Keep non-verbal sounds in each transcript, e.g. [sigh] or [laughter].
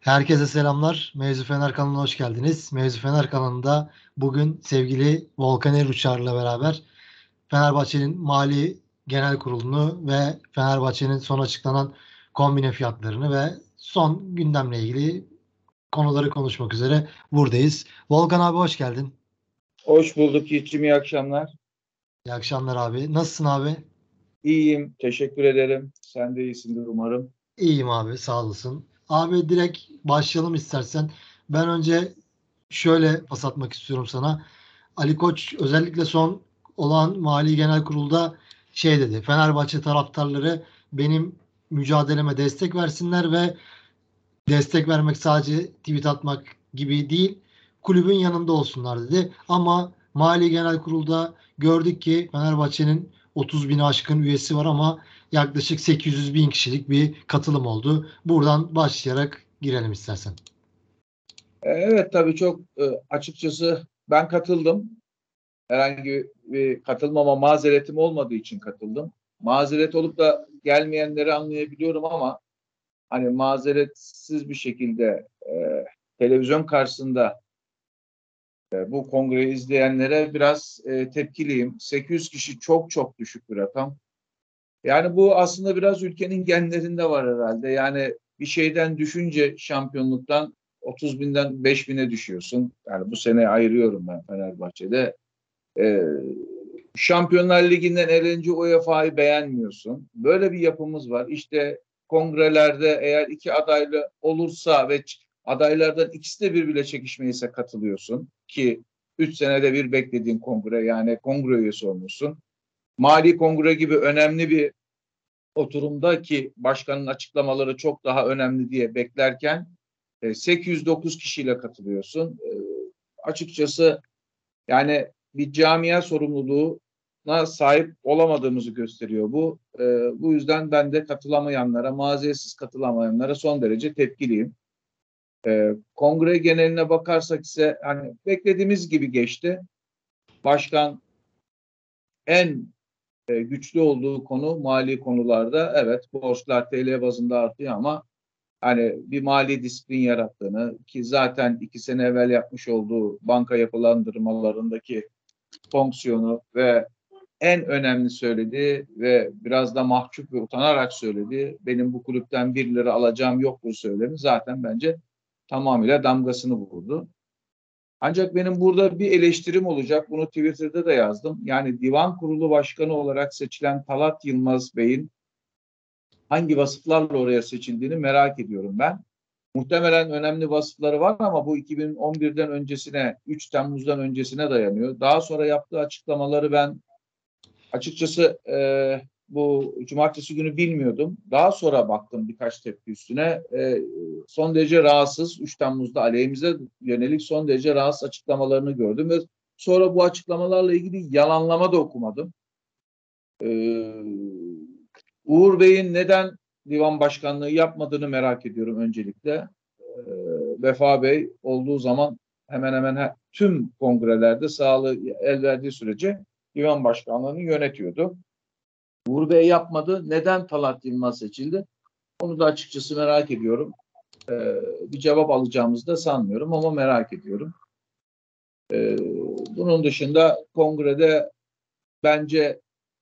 Herkese selamlar. Mevzu Fener kanalına hoş geldiniz. Mevzu Fener kanalında bugün sevgili Volkan Eruçar'la beraber Fenerbahçe'nin mali genel kurulunu ve Fenerbahçe'nin son açıklanan kombine fiyatlarını ve son gündemle ilgili konuları konuşmak üzere buradayız. Volkan abi hoş geldin. Hoş bulduk Yiğit'ciğim iyi akşamlar. İyi akşamlar abi. Nasılsın abi? İyiyim. Teşekkür ederim. Sen de iyisindir umarım. İyiyim abi sağ olasın. Abi direkt başlayalım istersen. Ben önce şöyle pas atmak istiyorum sana. Ali Koç özellikle son olan Mali Genel Kurul'da şey dedi. Fenerbahçe taraftarları benim mücadeleme destek versinler ve destek vermek sadece tweet atmak gibi değil kulübün yanında olsunlar dedi. Ama Mali Genel Kurul'da gördük ki Fenerbahçe'nin 30 bin aşkın üyesi var ama yaklaşık 800 bin kişilik bir katılım oldu. Buradan başlayarak girelim istersen. Evet tabii çok e, açıkçası ben katıldım. Herhangi bir katılmama mazeretim olmadığı için katıldım. Mazeret olup da gelmeyenleri anlayabiliyorum ama hani mazeretsiz bir şekilde e, televizyon karşısında e, bu kongreyi izleyenlere biraz e, tepkiliyim. 800 kişi çok çok düşük bir rakam. Yani bu aslında biraz ülkenin genlerinde var herhalde. Yani bir şeyden düşünce şampiyonluktan 30 binden 5 bine düşüyorsun. Yani bu sene ayırıyorum ben Fenerbahçe'de. Ee, Şampiyonlar Ligi'nden elince UEFA'yı beğenmiyorsun. Böyle bir yapımız var. İşte kongrelerde eğer iki adaylı olursa ve adaylardan ikisi de birbirle çekişmeyse katılıyorsun ki 3 senede bir beklediğin kongre yani kongre üyesi olmuşsun. Mali kongre gibi önemli bir oturumda ki başkanın açıklamaları çok daha önemli diye beklerken 809 e, kişiyle katılıyorsun. E, açıkçası yani bir camia sorumluluğuna sahip olamadığımızı gösteriyor bu. E, bu yüzden ben de katılamayanlara, maziyetsiz katılamayanlara son derece tepkiliyim. Kongre geneline bakarsak ise hani beklediğimiz gibi geçti. Başkan en e, güçlü olduğu konu mali konularda evet borçlar TL bazında artıyor ama hani bir mali disiplin yarattığını ki zaten iki sene evvel yapmış olduğu banka yapılandırmalarındaki fonksiyonu ve en önemli söylediği ve biraz da mahcup ve utanarak söylediği benim bu kulüpten bir lira alacağım yok bu söylemi zaten bence tamamıyla damgasını vurdu. Ancak benim burada bir eleştirim olacak. Bunu Twitter'da da yazdım. Yani divan kurulu başkanı olarak seçilen Talat Yılmaz Bey'in hangi vasıflarla oraya seçildiğini merak ediyorum ben. Muhtemelen önemli vasıfları var ama bu 2011'den öncesine, 3 Temmuz'dan öncesine dayanıyor. Daha sonra yaptığı açıklamaları ben açıkçası e, bu cumartesi günü bilmiyordum. Daha sonra baktım birkaç tepki üstüne. E, son derece rahatsız. 3 Temmuz'da aleyhimize yönelik son derece rahatsız açıklamalarını gördüm ve sonra bu açıklamalarla ilgili yalanlama da okumadım. E, Uğur Bey'in neden divan başkanlığı yapmadığını merak ediyorum öncelikle. E, Vefa Bey olduğu zaman hemen hemen her, tüm kongrelerde sağlığı el verdiği sürece divan başkanlığını yönetiyordu. Uğur Bey yapmadı. Neden Talat Yılmaz seçildi? Onu da açıkçası merak ediyorum. Ee, bir cevap alacağımızı da sanmıyorum ama merak ediyorum. Ee, bunun dışında kongrede bence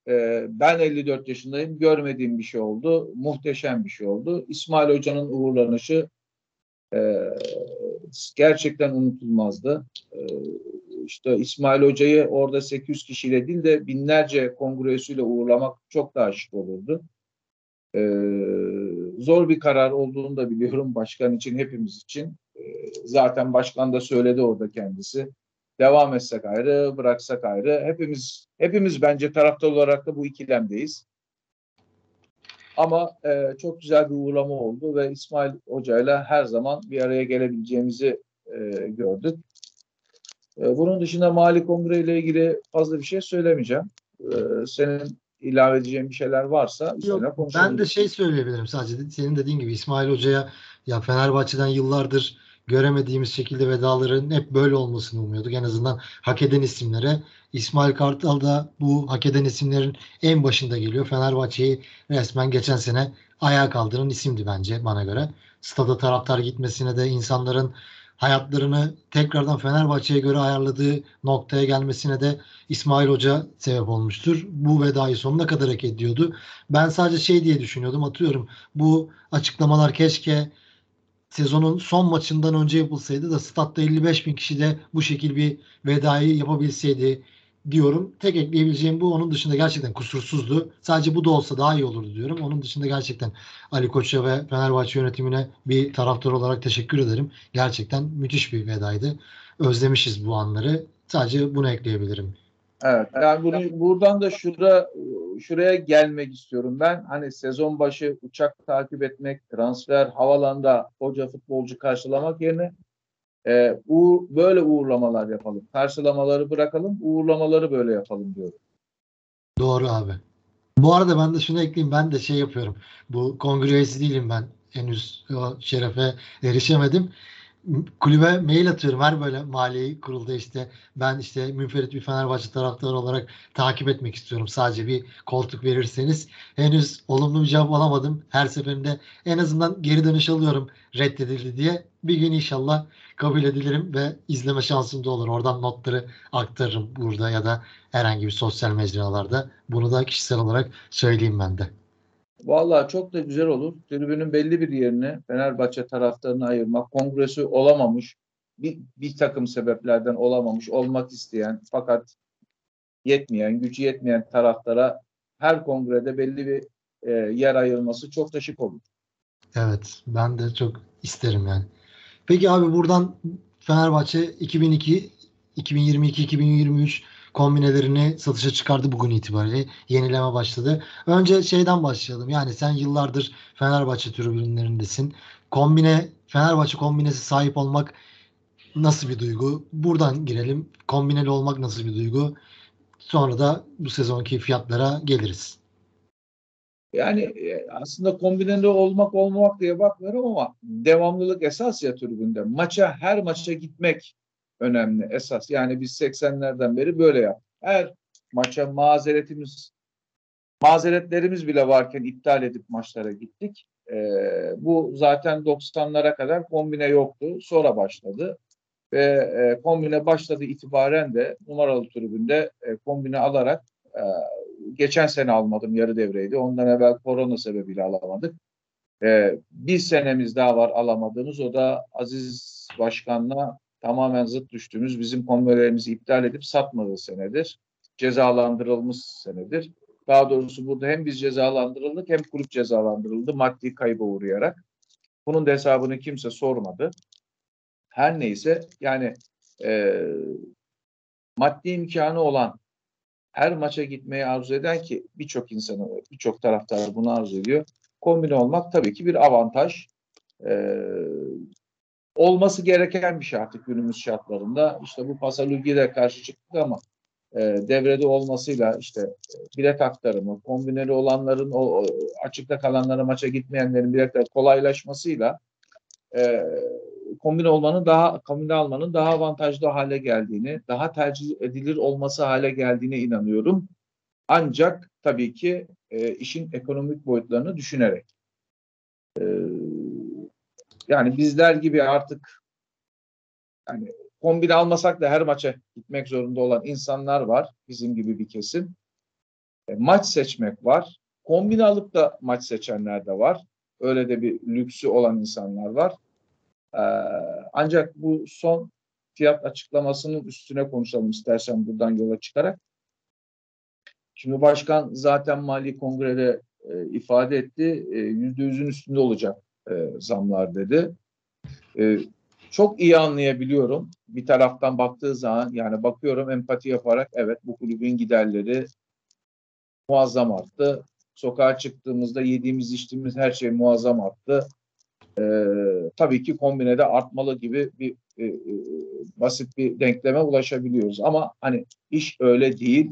e, ben 54 yaşındayım. Görmediğim bir şey oldu. Muhteşem bir şey oldu. İsmail Hoca'nın uğurlanışı e, gerçekten unutulmazdı. E, işte İsmail Hoca'yı orada 800 kişiyle değil de binlerce kongresüyle uğurlamak çok daha şık olurdu. Ee, zor bir karar olduğunu da biliyorum başkan için, hepimiz için. Ee, zaten başkan da söyledi orada kendisi. Devam etsek ayrı, bıraksak ayrı. Hepimiz hepimiz bence taraftar olarak da bu ikilemdeyiz. Ama e, çok güzel bir uğurlama oldu ve İsmail Hoca'yla her zaman bir araya gelebileceğimizi e, gördük. E, bunun dışında mali kongre ile ilgili fazla bir şey söylemeyeceğim. E, senin ilave edeceğin bir şeyler varsa Yok, ben de şey söyleyebilirim sadece. Senin dediğin gibi İsmail Hoca'ya ya Fenerbahçe'den yıllardır göremediğimiz şekilde vedaların hep böyle olmasını umuyorduk. En azından hak eden isimlere. İsmail Kartal da bu hak eden isimlerin en başında geliyor. Fenerbahçe'yi resmen geçen sene ayağa kaldıran isimdi bence bana göre. stada taraftar gitmesine de insanların hayatlarını tekrardan Fenerbahçe'ye göre ayarladığı noktaya gelmesine de İsmail Hoca sebep olmuştur. Bu vedayı sonuna kadar hak ediyordu. Ben sadece şey diye düşünüyordum. Atıyorum bu açıklamalar keşke sezonun son maçından önce yapılsaydı da statta 55 bin kişi de bu şekil bir vedayı yapabilseydi diyorum. Tek ekleyebileceğim bu. Onun dışında gerçekten kusursuzdu. Sadece bu da olsa daha iyi olurdu diyorum. Onun dışında gerçekten Ali Koç'a ve Fenerbahçe yönetimine bir taraftar olarak teşekkür ederim. Gerçekten müthiş bir vedaydı. Özlemişiz bu anları. Sadece bunu ekleyebilirim. Evet. Yani bunu buradan da şurada şuraya gelmek istiyorum ben. Hani sezon başı uçak takip etmek, transfer, havalanda hoca futbolcu karşılamak yerine e, uğur, böyle uğurlamalar yapalım. Karşılamaları bırakalım, uğurlamaları böyle yapalım diyorum. Doğru abi. Bu arada ben de şunu ekleyeyim. Ben de şey yapıyorum. Bu kongre üyesi değilim ben. Henüz o şerefe erişemedim kulübe mail atıyorum her böyle mali kurulda işte ben işte münferit bir Fenerbahçe taraftarı olarak takip etmek istiyorum. Sadece bir koltuk verirseniz. Henüz olumlu bir cevap alamadım. Her seferinde en azından geri dönüş alıyorum reddedildi diye. Bir gün inşallah kabul edilirim ve izleme şansım da olur. Oradan notları aktarırım burada ya da herhangi bir sosyal mecralarda. Bunu da kişisel olarak söyleyeyim ben de. Vallahi çok da güzel olur. Tribünün belli bir yerini Fenerbahçe taraftarına ayırmak, kongresi olamamış, bir, bir takım sebeplerden olamamış, olmak isteyen fakat yetmeyen, gücü yetmeyen taraftara her kongrede belli bir e, yer ayırması çok da şık olur. Evet, ben de çok isterim yani. Peki abi buradan Fenerbahçe 2002, 2022, 2023 kombinelerini satışa çıkardı bugün itibariyle. Yenileme başladı. Önce şeyden başlayalım. Yani sen yıllardır Fenerbahçe tribünlerindesin. Kombine Fenerbahçe kombinesi sahip olmak nasıl bir duygu? Buradan girelim. Kombineli olmak nasıl bir duygu? Sonra da bu sezonki fiyatlara geliriz. Yani e, aslında kombineli olmak olmamak diye bakmıyorum ama devamlılık esas ya tribünde. Maça her maça gitmek önemli esas. Yani biz 80'lerden beri böyle yaptık. Her maça mazeretimiz mazeretlerimiz bile varken iptal edip maçlara gittik. Ee, bu zaten 90'lara kadar kombine yoktu. Sonra başladı. Ve e, kombine başladı itibaren de numaralı tribünde e, kombine alarak e, geçen sene almadım yarı devreydi. Ondan evvel korona sebebiyle alamadık. E, bir senemiz daha var alamadığımız. O da Aziz Başkan'la tamamen zıt düştüğümüz bizim konvoylarımızı iptal edip satmadığı senedir. Cezalandırılmış senedir. Daha doğrusu burada hem biz cezalandırıldık hem kulüp cezalandırıldı maddi kayba uğrayarak. Bunun da hesabını kimse sormadı. Her neyse yani e, maddi imkanı olan her maça gitmeyi arzu eden ki birçok insanı, birçok taraftar bunu arzu ediyor. Kombine olmak tabii ki bir avantaj. Ee, olması gereken bir şey artık günümüz şartlarında. İşte bu Pasalügi'de karşı çıktık ama e, devrede olmasıyla işte e, bilet aktarımı, kombineli olanların o, o açıkta kalanlara maça gitmeyenlerin biletler kolaylaşmasıyla e, kombine olmanın daha kombine almanın daha avantajlı hale geldiğini, daha tercih edilir olması hale geldiğine inanıyorum. Ancak tabii ki e, işin ekonomik boyutlarını düşünerek. E, yani bizler gibi artık yani kombine almasak da her maça gitmek zorunda olan insanlar var. Bizim gibi bir kesim. E, maç seçmek var. Kombine alıp da maç seçenler de var. Öyle de bir lüksü olan insanlar var. E, ancak bu son fiyat açıklamasının üstüne konuşalım istersen buradan yola çıkarak. Şimdi başkan zaten mali kongrede e, ifade etti. Yüzde yüzün üstünde olacak e, zamlar dedi. E, çok iyi anlayabiliyorum. Bir taraftan baktığı zaman yani bakıyorum empati yaparak evet bu kulübün giderleri muazzam arttı. Sokağa çıktığımızda yediğimiz içtiğimiz her şey muazzam arttı. Ee, tabii ki kombinede artmalı gibi bir e, e, basit bir denkleme ulaşabiliyoruz. Ama hani iş öyle değil.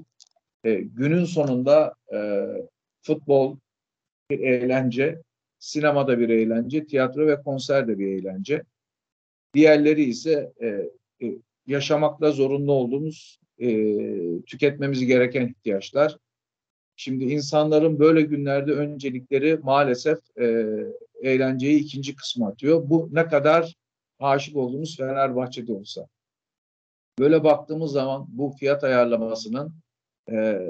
E, günün sonunda e, futbol bir eğlence Sinemada bir eğlence, tiyatro ve konser de bir eğlence. Diğerleri ise e, e, yaşamakla zorunlu olduğumuz, e, tüketmemiz gereken ihtiyaçlar. Şimdi insanların böyle günlerde öncelikleri maalesef e, eğlenceyi ikinci kısma atıyor. Bu ne kadar aşık olduğumuz Fenerbahçe'de olsa. Böyle baktığımız zaman bu fiyat ayarlamasının e,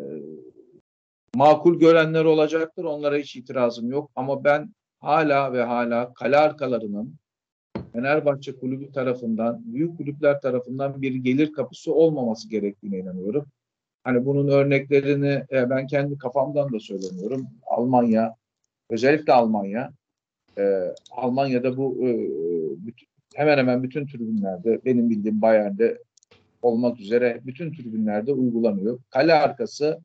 makul görenler olacaktır. Onlara hiç itirazım yok. Ama ben hala ve hala kale arkalarının Fenerbahçe kulübü tarafından, büyük kulüpler tarafından bir gelir kapısı olmaması gerektiğine inanıyorum. Hani bunun örneklerini e, ben kendi kafamdan da söylemiyorum. Almanya, özellikle Almanya, e, Almanya'da bu e, hemen hemen bütün tribünlerde, benim bildiğim Bayern'de olmak üzere bütün tribünlerde uygulanıyor. Kale arkası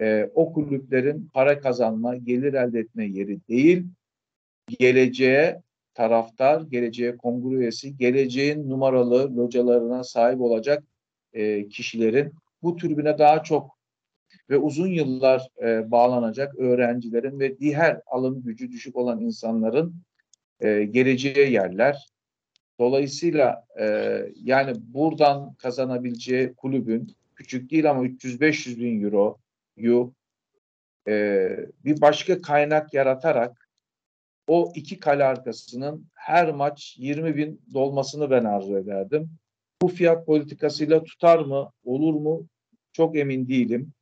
e, o kulüplerin para kazanma, gelir elde etme yeri değil, geleceğe taraftar, geleceğe kongre üyesi, geleceğin numaralı localarına sahip olacak e, kişilerin bu tribüne daha çok ve uzun yıllar e, bağlanacak öğrencilerin ve diğer alım gücü düşük olan insanların e, geleceği yerler. Dolayısıyla e, yani buradan kazanabileceği kulübün küçük değil ama 300-500 bin euroyu e, bir başka kaynak yaratarak o iki kale arkasının her maç 20 bin dolmasını ben arzu ederdim. Bu fiyat politikasıyla tutar mı, olur mu çok emin değilim.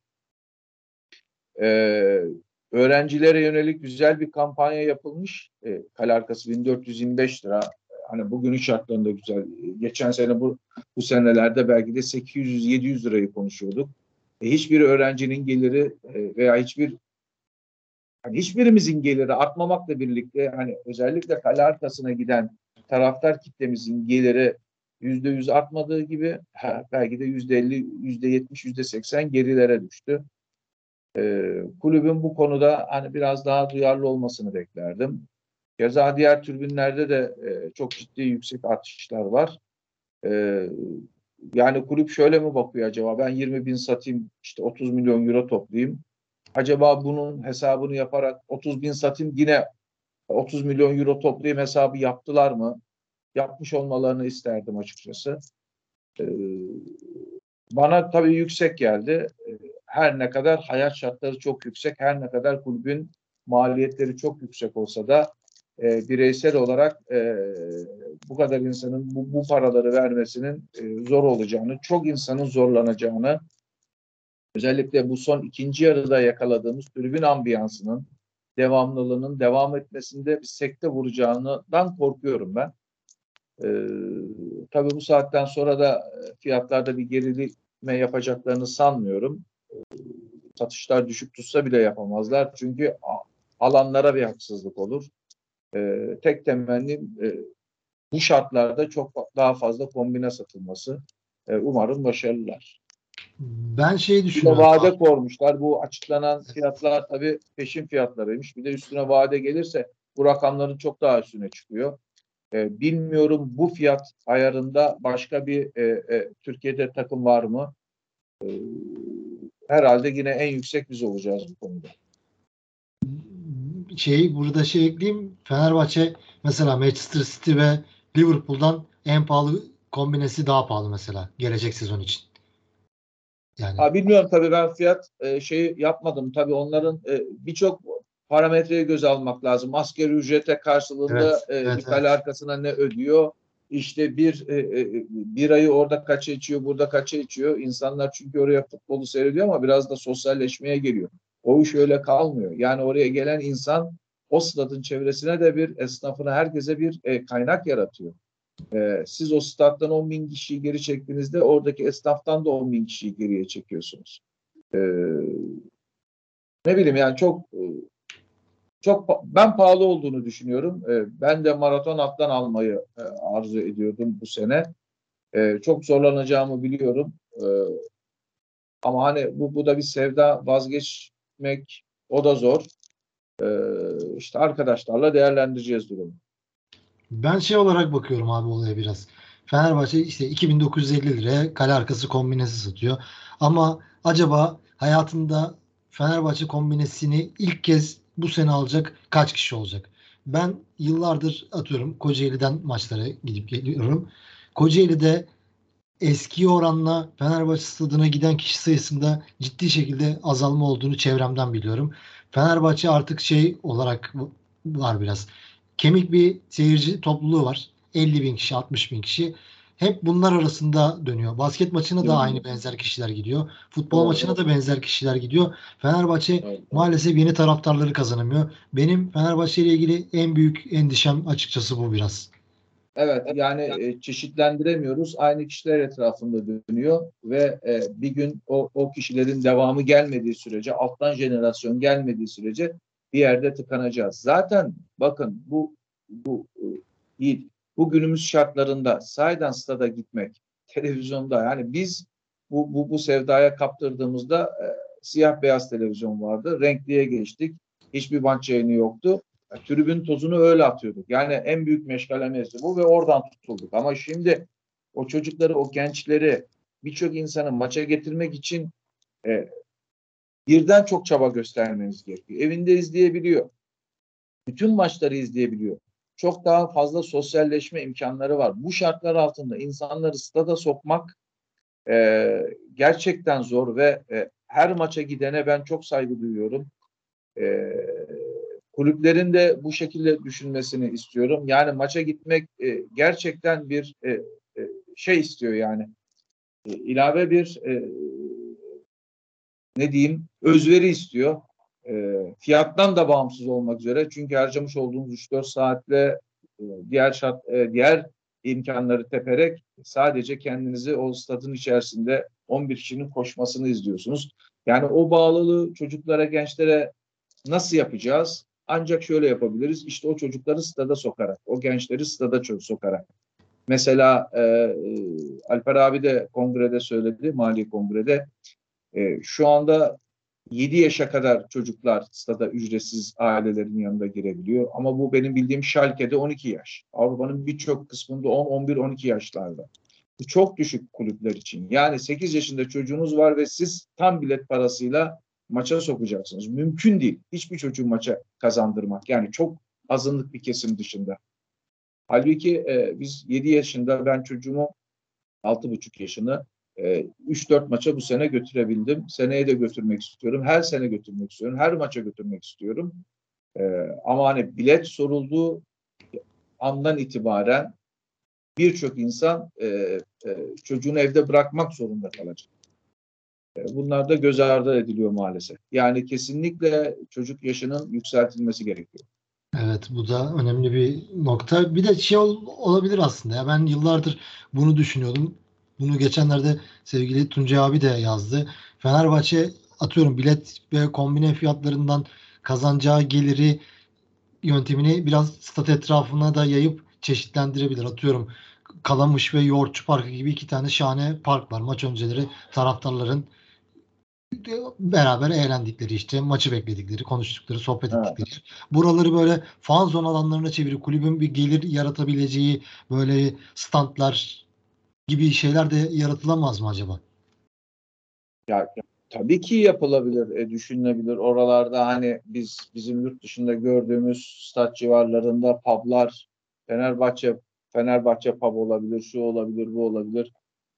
Ee, öğrencilere yönelik güzel bir kampanya yapılmış. Ee, kale arkası 1425 lira. Hani bugünün şartlarında güzel. Geçen sene bu, bu senelerde belki de 800-700 lirayı konuşuyorduk. E, hiçbir öğrencinin geliri e, veya hiçbir hani hiçbirimizin geliri artmamakla birlikte hani özellikle kale arkasına giden taraftar kitlemizin geliri yüzde yüz artmadığı gibi belki de yüzde elli, yüzde yetmiş, yüzde seksen gerilere düştü. Ee, kulübün bu konuda hani biraz daha duyarlı olmasını beklerdim. Keza diğer türbinlerde de e, çok ciddi yüksek artışlar var. E, yani kulüp şöyle mi bakıyor acaba? Ben 20 bin satayım, işte 30 milyon euro toplayayım. Acaba bunun hesabını yaparak 30 bin satayım yine 30 milyon euro toplayayım hesabı yaptılar mı? Yapmış olmalarını isterdim açıkçası. E, bana tabii yüksek geldi. E, her ne kadar hayat şartları çok yüksek, her ne kadar kulübün maliyetleri çok yüksek olsa da e, bireysel olarak e, bu kadar insanın bu, bu paraları vermesinin e, zor olacağını, çok insanın zorlanacağını, özellikle bu son ikinci yarıda yakaladığımız tribün ambiyansının devamlılığının devam etmesinde bir sekte vuracağından korkuyorum ben. Ee, tabii bu saatten sonra da fiyatlarda bir gerilime yapacaklarını sanmıyorum. Ee, satışlar düşük tutsa bile yapamazlar. Çünkü alanlara bir haksızlık olur. E, tek temennim e, bu şartlarda çok daha fazla kombine satılması. E, umarım başarılılar. Ben şey düşünüyorum. Bir vade kormuşlar. Bu açıklanan fiyatlar tabii peşin fiyatlarıymış. Bir de üstüne vade gelirse bu rakamların çok daha üstüne çıkıyor. E, bilmiyorum bu fiyat ayarında başka bir e, e, Türkiye'de takım var mı? E, herhalde yine en yüksek biz olacağız bu konuda şeyi burada şey ekleyeyim. Fenerbahçe mesela Manchester City ve Liverpool'dan en pahalı kombinesi daha pahalı mesela gelecek sezon için. Yani. Ha, bilmiyorum tabii ben fiyat e, şeyi yapmadım. Tabii onların e, birçok parametreyi göz almak lazım. Askeri ücrete karşılığında evet, e, evet, bir kale evet. arkasına ne ödüyor? İşte bir e, e, bir ayı orada kaça içiyor, burada kaça içiyor. İnsanlar çünkü oraya futbolu seyrediyor ama biraz da sosyalleşmeye geliyor. O iş öyle kalmıyor. Yani oraya gelen insan o stadın çevresine de bir esnafına herkese bir e, kaynak yaratıyor. E, siz o stat'tan 10 bin kişiyi geri çektiğinizde oradaki esnaftan da 10 bin kişiyi geriye çekiyorsunuz. E, ne bileyim yani çok e, çok ben pahalı olduğunu düşünüyorum. E, ben de maraton attan almayı e, arzu ediyordum bu sene. E, çok zorlanacağımı biliyorum. E, ama hani bu, bu da bir sevda vazgeç etmek o da zor. Ee, işte arkadaşlarla değerlendireceğiz durumu. Ben şey olarak bakıyorum abi olaya biraz. Fenerbahçe işte 2950 liraya kale arkası kombinesi satıyor. Ama acaba hayatında Fenerbahçe kombinesini ilk kez bu sene alacak kaç kişi olacak? Ben yıllardır atıyorum Kocaeli'den maçlara gidip geliyorum. Kocaeli'de eski oranla Fenerbahçe stadına giden kişi sayısında ciddi şekilde azalma olduğunu çevremden biliyorum. Fenerbahçe artık şey olarak var biraz. Kemik bir seyirci topluluğu var. 50 bin kişi, 60 bin kişi. Hep bunlar arasında dönüyor. Basket maçına da aynı benzer kişiler gidiyor. Futbol maçına da benzer kişiler gidiyor. Fenerbahçe maalesef yeni taraftarları kazanamıyor. Benim Fenerbahçe ile ilgili en büyük endişem açıkçası bu biraz. Evet yani e, çeşitlendiremiyoruz. Aynı kişiler etrafında dönüyor ve e, bir gün o, o kişilerin devamı gelmediği sürece, alttan jenerasyon gelmediği sürece bir yerde tıkanacağız. Zaten bakın bu bu değil. Bu günümüz şartlarında sahiden stada gitmek, televizyonda yani biz bu, bu, bu sevdaya kaptırdığımızda e, siyah beyaz televizyon vardı. Renkliye geçtik. Hiçbir maç yayını yoktu. Yani, tribün tozunu öyle atıyorduk. Yani en büyük meşgalemesi bu ve oradan tutulduk. Ama şimdi o çocukları, o gençleri birçok insanı maça getirmek için e, birden çok çaba göstermeniz gerekiyor. Evinde izleyebiliyor. Bütün maçları izleyebiliyor. Çok daha fazla sosyalleşme imkanları var. Bu şartlar altında insanları stada sokmak e, gerçekten zor ve e, her maça gidene ben çok saygı duyuyorum. E, kulüplerin de bu şekilde düşünmesini istiyorum. Yani maça gitmek e, gerçekten bir e, e, şey istiyor yani. E, ilave bir e, ne diyeyim özveri istiyor. E, fiyattan da bağımsız olmak üzere. Çünkü harcamış olduğunuz 3-4 saatle e, diğer şart, e, diğer imkanları teperek sadece kendinizi o stadın içerisinde 11 kişinin koşmasını izliyorsunuz. Yani o bağlılığı çocuklara, gençlere nasıl yapacağız? Ancak şöyle yapabiliriz. İşte o çocukları stada sokarak, o gençleri stada sokarak. Mesela e, e, Alper abi de kongrede söyledi, mali kongrede. E, şu anda 7 yaşa kadar çocuklar stada ücretsiz ailelerin yanında girebiliyor. Ama bu benim bildiğim Schalke'de 12 yaş. Avrupa'nın birçok kısmında 10, 11, 12 yaşlarda. Bu çok düşük kulüpler için. Yani 8 yaşında çocuğunuz var ve siz tam bilet parasıyla maça sokacaksınız. Mümkün değil. Hiçbir çocuğu maça kazandırmak. Yani çok azınlık bir kesim dışında. Halbuki e, biz 7 yaşında ben çocuğumu 6,5 yaşını 3-4 e, maça bu sene götürebildim. Seneye de götürmek istiyorum. Her sene götürmek istiyorum. Her maça götürmek istiyorum. E, ama hani bilet sorulduğu andan itibaren birçok insan e, çocuğunu evde bırakmak zorunda kalacak. Bunlar da göz ardı ediliyor maalesef. Yani kesinlikle çocuk yaşının yükseltilmesi gerekiyor. Evet bu da önemli bir nokta. Bir de şey ol, olabilir aslında. Ya ben yıllardır bunu düşünüyordum. Bunu geçenlerde sevgili Tuncay abi de yazdı. Fenerbahçe atıyorum bilet ve kombine fiyatlarından kazanacağı geliri yöntemini biraz stat etrafına da yayıp çeşitlendirebilir. Atıyorum Kalamış ve Yoğurtçu Parkı gibi iki tane şahane park var. Maç önceleri taraftarların beraber eğlendikleri işte maçı bekledikleri, konuştukları, sohbet evet. ettikleri. Buraları böyle fan zone alanlarına çevirip kulübün bir gelir yaratabileceği böyle standlar gibi şeyler de yaratılamaz mı acaba? Ya, ya tabii ki yapılabilir, e, düşünülebilir. Oralarda hani biz bizim yurt dışında gördüğümüz stat civarlarında publar, Fenerbahçe Fenerbahçe pub olabilir, şu olabilir, bu olabilir.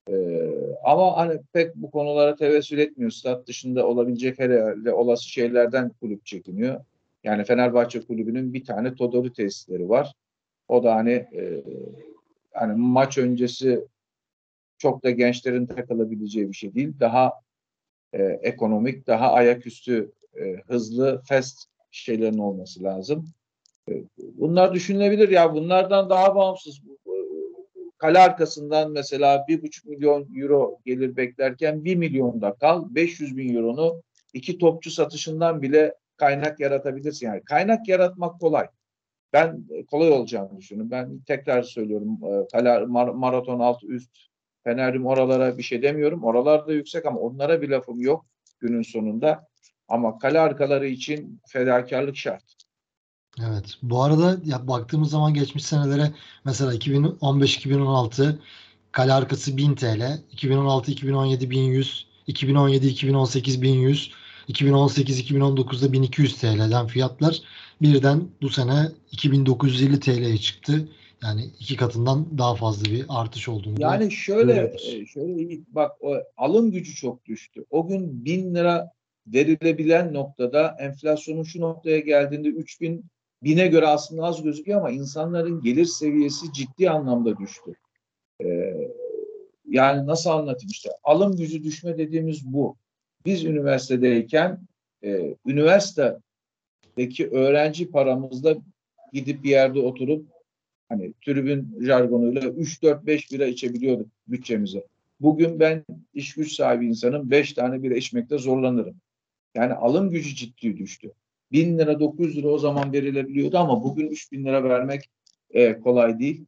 Ee, ama hani pek bu konulara tevessül etmiyor. Stat dışında olabilecek herhalde olası şeylerden kulüp çekiniyor. Yani Fenerbahçe kulübünün bir tane Todori tesisleri var. O da hani e, hani maç öncesi çok da gençlerin takılabileceği bir şey değil. Daha e, ekonomik, daha ayaküstü, e, hızlı, fast şeylerin olması lazım. E, bunlar düşünülebilir ya. Bunlardan daha bağımsız kale arkasından mesela bir buçuk milyon euro gelir beklerken bir milyonda kal 500 bin euronu iki topçu satışından bile kaynak yaratabilirsin. Yani kaynak yaratmak kolay. Ben kolay olacağını düşünüyorum. Ben tekrar söylüyorum e, kale maraton alt üst Fenerim oralara bir şey demiyorum. Oralar da yüksek ama onlara bir lafım yok günün sonunda. Ama kale arkaları için fedakarlık şart. Evet. Bu arada ya baktığımız zaman geçmiş senelere mesela 2015-2016 kale arkası 1000 TL, 2016-2017 1100, 2017-2018 1100, 2018-2019'da 1200 TL'den fiyatlar birden bu sene 2950 TL'ye çıktı. Yani iki katından daha fazla bir artış olduğunu. Yani şöyle görüyoruz. e, şöyle bak o alım gücü çok düştü. O gün bin lira verilebilen noktada enflasyonun şu noktaya geldiğinde 3000 bine göre aslında az gözüküyor ama insanların gelir seviyesi ciddi anlamda düştü. Ee, yani nasıl anlatayım işte alım gücü düşme dediğimiz bu. Biz üniversitedeyken e, üniversitedeki öğrenci paramızla gidip bir yerde oturup hani tribün jargonuyla 3-4-5 bira içebiliyorduk bütçemize. Bugün ben iş güç sahibi insanım 5 tane bira içmekte zorlanırım. Yani alım gücü ciddi düştü. 1000 lira 900 lira o zaman verilebiliyordu ama bugün 3000 lira vermek e, kolay değil.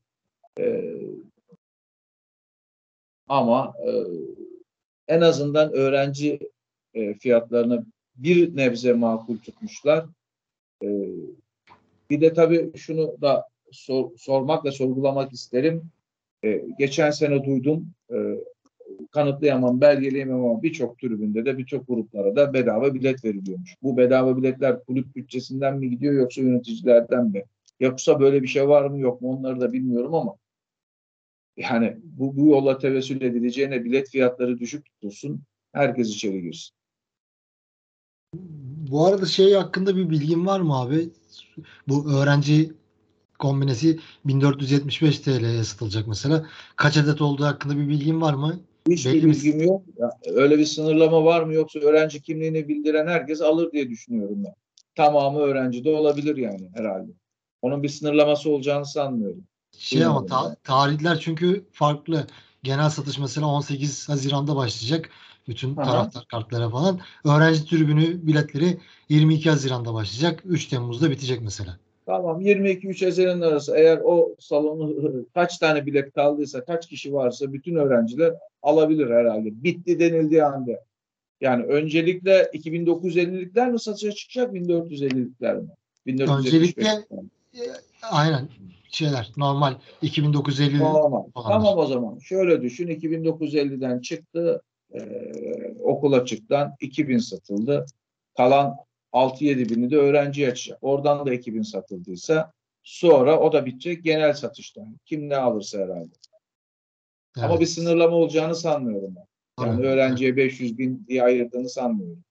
E, ama e, en azından öğrenci e, fiyatlarını bir nebze makul tutmuşlar. E, bir de tabii şunu da sor, sormak ve sorgulamak isterim. E, geçen sene duydum, e, kanıtlayamam, belgeleyemem ama birçok tribünde de birçok gruplara da bedava bilet veriliyormuş. Bu bedava biletler kulüp bütçesinden mi gidiyor yoksa yöneticilerden mi? Yoksa böyle bir şey var mı yok mu onları da bilmiyorum ama yani bu, bu yolla tevessül edileceğine bilet fiyatları düşük tutulsun, herkes içeri girsin. Bu arada şey hakkında bir bilgin var mı abi? Bu öğrenci kombinesi 1475 TL'ye satılacak mesela. Kaç adet olduğu hakkında bir bilgin var mı? Hiçbir Belli bilgim yok. Ya, öyle bir sınırlama var mı yoksa öğrenci kimliğini bildiren herkes alır diye düşünüyorum ben. Tamamı öğrenci de olabilir yani herhalde. Onun bir sınırlaması olacağını sanmıyorum. Şey ama ta- tarihler çünkü farklı. Genel satış mesela 18 Haziran'da başlayacak. Bütün Aha. taraftar kartlara falan. Öğrenci tribünü biletleri 22 Haziran'da başlayacak. 3 Temmuz'da bitecek mesela. Tamam 22-3 Haziran arası eğer o salonu [laughs] kaç tane bilet kaldıysa kaç kişi varsa bütün öğrenciler alabilir herhalde. Bitti denildiği anda. Yani öncelikle 2950'likler mi satışa çıkacak 1450'likler mi? 1475'likler Öncelikle- mi? Aynen şeyler normal 2950 Tamam. Tamam o zaman. Şöyle düşün. 2950'den çıktı. eee okul açıktan 2000 satıldı. Kalan 6-7 bini de öğrenciye açacak. Oradan da 2000 satıldıysa sonra o da bitecek genel satıştan. Kim ne alırsa herhalde. Ama Evet. bir sınırlama olacağını sanmıyorum ben. Yani Tabii. öğrenciye 500 bin diye ayırdığını sanmıyorum.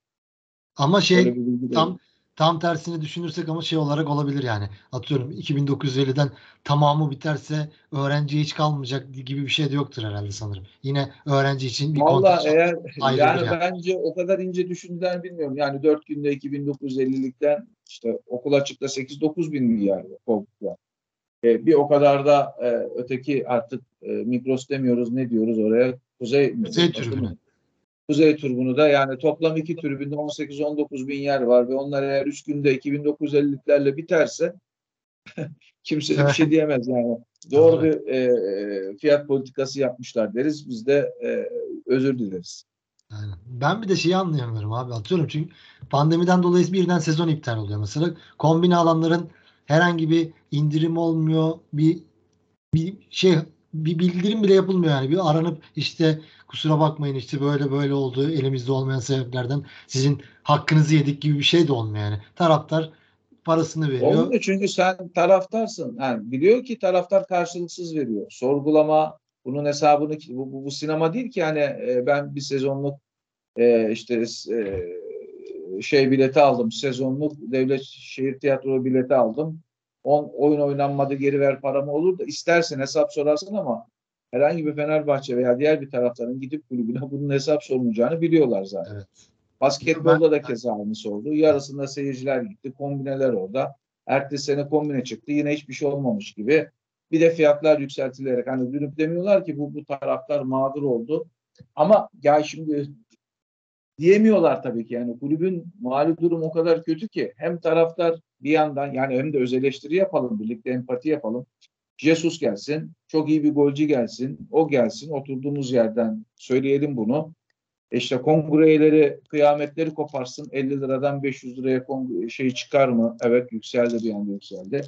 Ama şey tam. Tam tersini düşünürsek ama şey olarak olabilir yani. Atıyorum 2950'den tamamı biterse öğrenciye hiç kalmayacak gibi bir şey de yoktur herhalde sanırım. Yine öğrenci için bir Vallahi kontenjan eğer yani yani. bence o kadar ince düşündüler bilmiyorum. Yani 4 günde 2950'likten işte okul açıkta 8-9 bin milyar koltuklar. E, bir o kadar da e, öteki artık e, Migros demiyoruz ne diyoruz oraya? Kuzey? Kuzey tribünü. Kuzey tribünü da yani toplam iki tribünde 18-19 bin yer var ve onlar eğer 3 günde 2950'liklerle biterse [laughs] kimse bir şey [laughs] diyemez yani. Doğru bir e, fiyat politikası yapmışlar deriz. Biz de e, özür dileriz. Aynen. Ben bir de şeyi anlayamıyorum abi. Atıyorum çünkü pandemiden dolayı birden sezon iptal oluyor mesela. Kombine alanların herhangi bir indirim olmuyor. Bir bir şey bir bildirim bile yapılmıyor yani. Bir aranıp işte kusura bakmayın işte böyle böyle oldu elimizde olmayan sebeplerden sizin hakkınızı yedik gibi bir şey de olmuyor yani. Taraftar parasını veriyor. Olmuyor çünkü sen taraftarsın. Yani biliyor ki taraftar karşılıksız veriyor. Sorgulama, bunun hesabını bu, bu, bu sinema değil ki hani e, ben bir sezonluk e, işte e, şey bileti aldım. Sezonluk devlet şehir tiyatro bileti aldım. On, oyun oynanmadı geri ver paramı olur da istersen hesap sorarsın ama herhangi bir Fenerbahçe veya diğer bir taraftarın gidip kulübüne [laughs] bunun hesap sorulacağını biliyorlar zaten. Evet. Basketbolda da keza aynısı oldu. Yarısında seyirciler gitti. Kombineler orada. Ertesi sene kombine çıktı. Yine hiçbir şey olmamış gibi. Bir de fiyatlar yükseltilerek hani dönüp demiyorlar ki bu bu taraftar mağdur oldu. Ama ya şimdi diyemiyorlar tabii ki yani kulübün mali durum o kadar kötü ki hem taraftar bir yandan yani hem de öz eleştiri yapalım birlikte empati yapalım. Jesus gelsin, çok iyi bir golcü gelsin, o gelsin oturduğumuz yerden söyleyelim bunu. E İşte kongreyeleri, kıyametleri koparsın 50 liradan 500 liraya kongre, şey çıkar mı? Evet yükseldi bir anda yükseldi.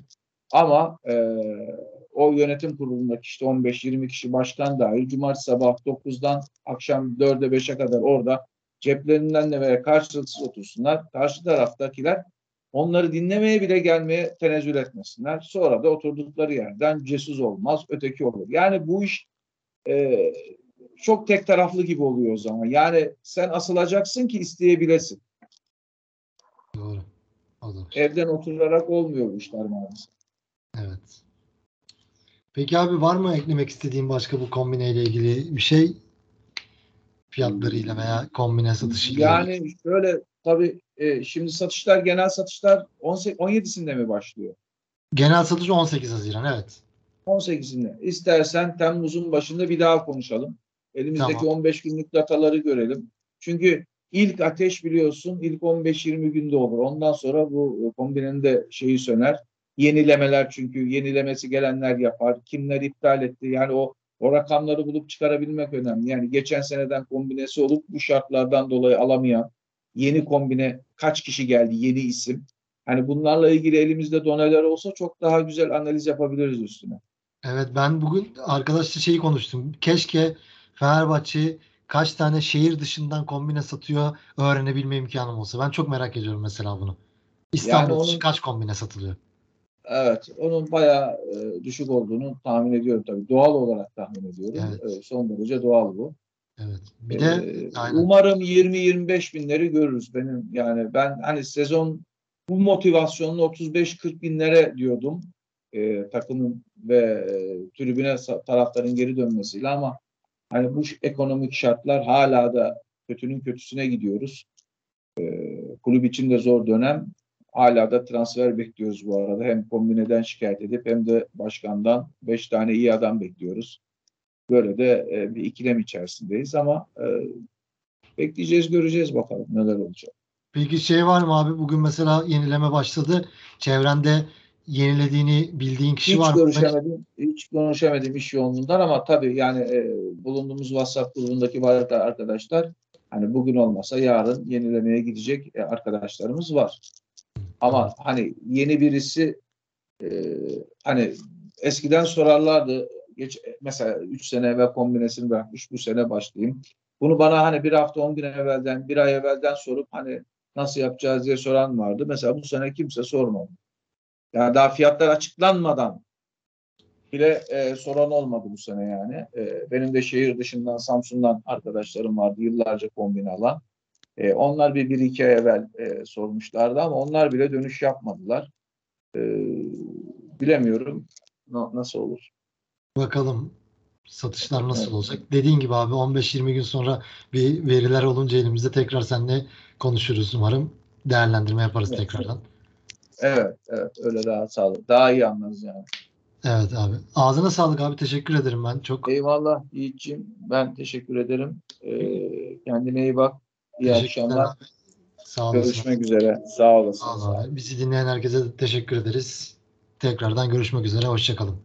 Ama e, o yönetim kurulundaki işte 15-20 kişi başkan dahil cumartesi sabah 9'dan akşam 4'e 5'e kadar orada ceplerinden de veya karşılıksız otursunlar. Karşı taraftakiler Onları dinlemeye bile gelmeye tenezzül etmesinler. Sonra da oturdukları yerden cesuz olmaz, öteki olur. Yani bu iş e, çok tek taraflı gibi oluyor o zaman. Yani sen asılacaksın ki isteyebilesin. Doğru. O da var. Evden oturarak olmuyor bu işler maalesef. Evet. Peki abi var mı eklemek istediğin başka bu kombineyle ilgili bir şey? Fiyatlarıyla veya kombine satışıyla. Yani şöyle tabii e, şimdi satışlar genel satışlar 18, 17'sinde mi başlıyor? Genel satış 18 Haziran evet. 18'inde. İstersen Temmuz'un başında bir daha konuşalım. Elimizdeki Tamam. 15 günlük dataları görelim. Çünkü ilk ateş biliyorsun ilk 15-20 günde olur. Ondan sonra bu kombinenin de şeyi söner. Yenilemeler çünkü yenilemesi gelenler yapar. Kimler iptal etti? Yani o o rakamları bulup çıkarabilmek önemli. Yani geçen seneden kombinesi olup bu şartlardan dolayı alamayan yeni kombine kaç kişi geldi yeni isim. Hani bunlarla ilgili elimizde doneler olsa çok daha güzel analiz yapabiliriz üstüne. Evet ben bugün arkadaşla şeyi konuştum. Keşke Fenerbahçe kaç tane şehir dışından kombine satıyor öğrenebilme imkanım olsa. Ben çok merak ediyorum mesela bunu. İstanbul dışı onun- kaç kombine satılıyor? Evet, onun bayağı e, düşük olduğunu tahmin ediyorum tabii. Doğal olarak tahmin ediyorum. Evet. Evet, son derece doğal bu. Evet. Bir de Ee, aynen. umarım 20-25 binleri görürüz benim. Yani ben hani sezon bu motivasyonla 35-40 binlere diyordum. e, takımın ve e, tribüne taraftarın geri dönmesiyle ama hani bu ekonomik şartlar hala da kötünün kötüsüne gidiyoruz. E, kulüp için de zor dönem. Hala da transfer bekliyoruz bu arada. Hem kombineden şikayet edip hem de başkandan 5 tane iyi adam bekliyoruz. Böyle de e, bir ikilem içerisindeyiz ama e, bekleyeceğiz göreceğiz bakalım neler olacak. Peki şey var mı abi? Bugün mesela yenileme başladı. Çevrende yenilediğini bildiğin kişi Hiç var mı? görüşemedim, hiç görüşemedim iş yoğunluğundan ama tabii yani e, bulunduğumuz WhatsApp grubundaki arkadaşlar hani bugün olmasa yarın yenilemeye gidecek e, arkadaşlarımız var. Ama hani yeni birisi e, hani eskiden sorarlardı geç mesela 3 sene evvel kombinesini bırakmış bu sene başlayayım. Bunu bana hani bir hafta 10 gün evvelden bir ay evvelden sorup hani nasıl yapacağız diye soran vardı. Mesela bu sene kimse sormadı. Yani daha fiyatlar açıklanmadan bile e, soran olmadı bu sene yani. E, benim de şehir dışından Samsun'dan arkadaşlarım vardı yıllarca kombine alan. E, onlar bir, bir iki ay evvel e, sormuşlardı ama onlar bile dönüş yapmadılar. E, bilemiyorum na- nasıl olur. Bakalım satışlar nasıl olacak. Dediğin gibi abi 15-20 gün sonra bir veriler olunca elimizde tekrar seninle konuşuruz umarım. Değerlendirme yaparız Evet. tekrardan. Evet, evet öyle daha sağlıklı. Daha iyi anlarız yani. Evet abi. Ağzına sağlık abi. Teşekkür ederim ben. Çok Eyvallah Yiğit'ciğim. Ben teşekkür ederim. E, kendine iyi bak. İyi akşamlar. abi. Sağ olasın. Görüşmek üzere. Sağ olasın. Sağ ol abi. Bizi dinleyen herkese teşekkür ederiz. Tekrardan görüşmek üzere. Hoşçakalın.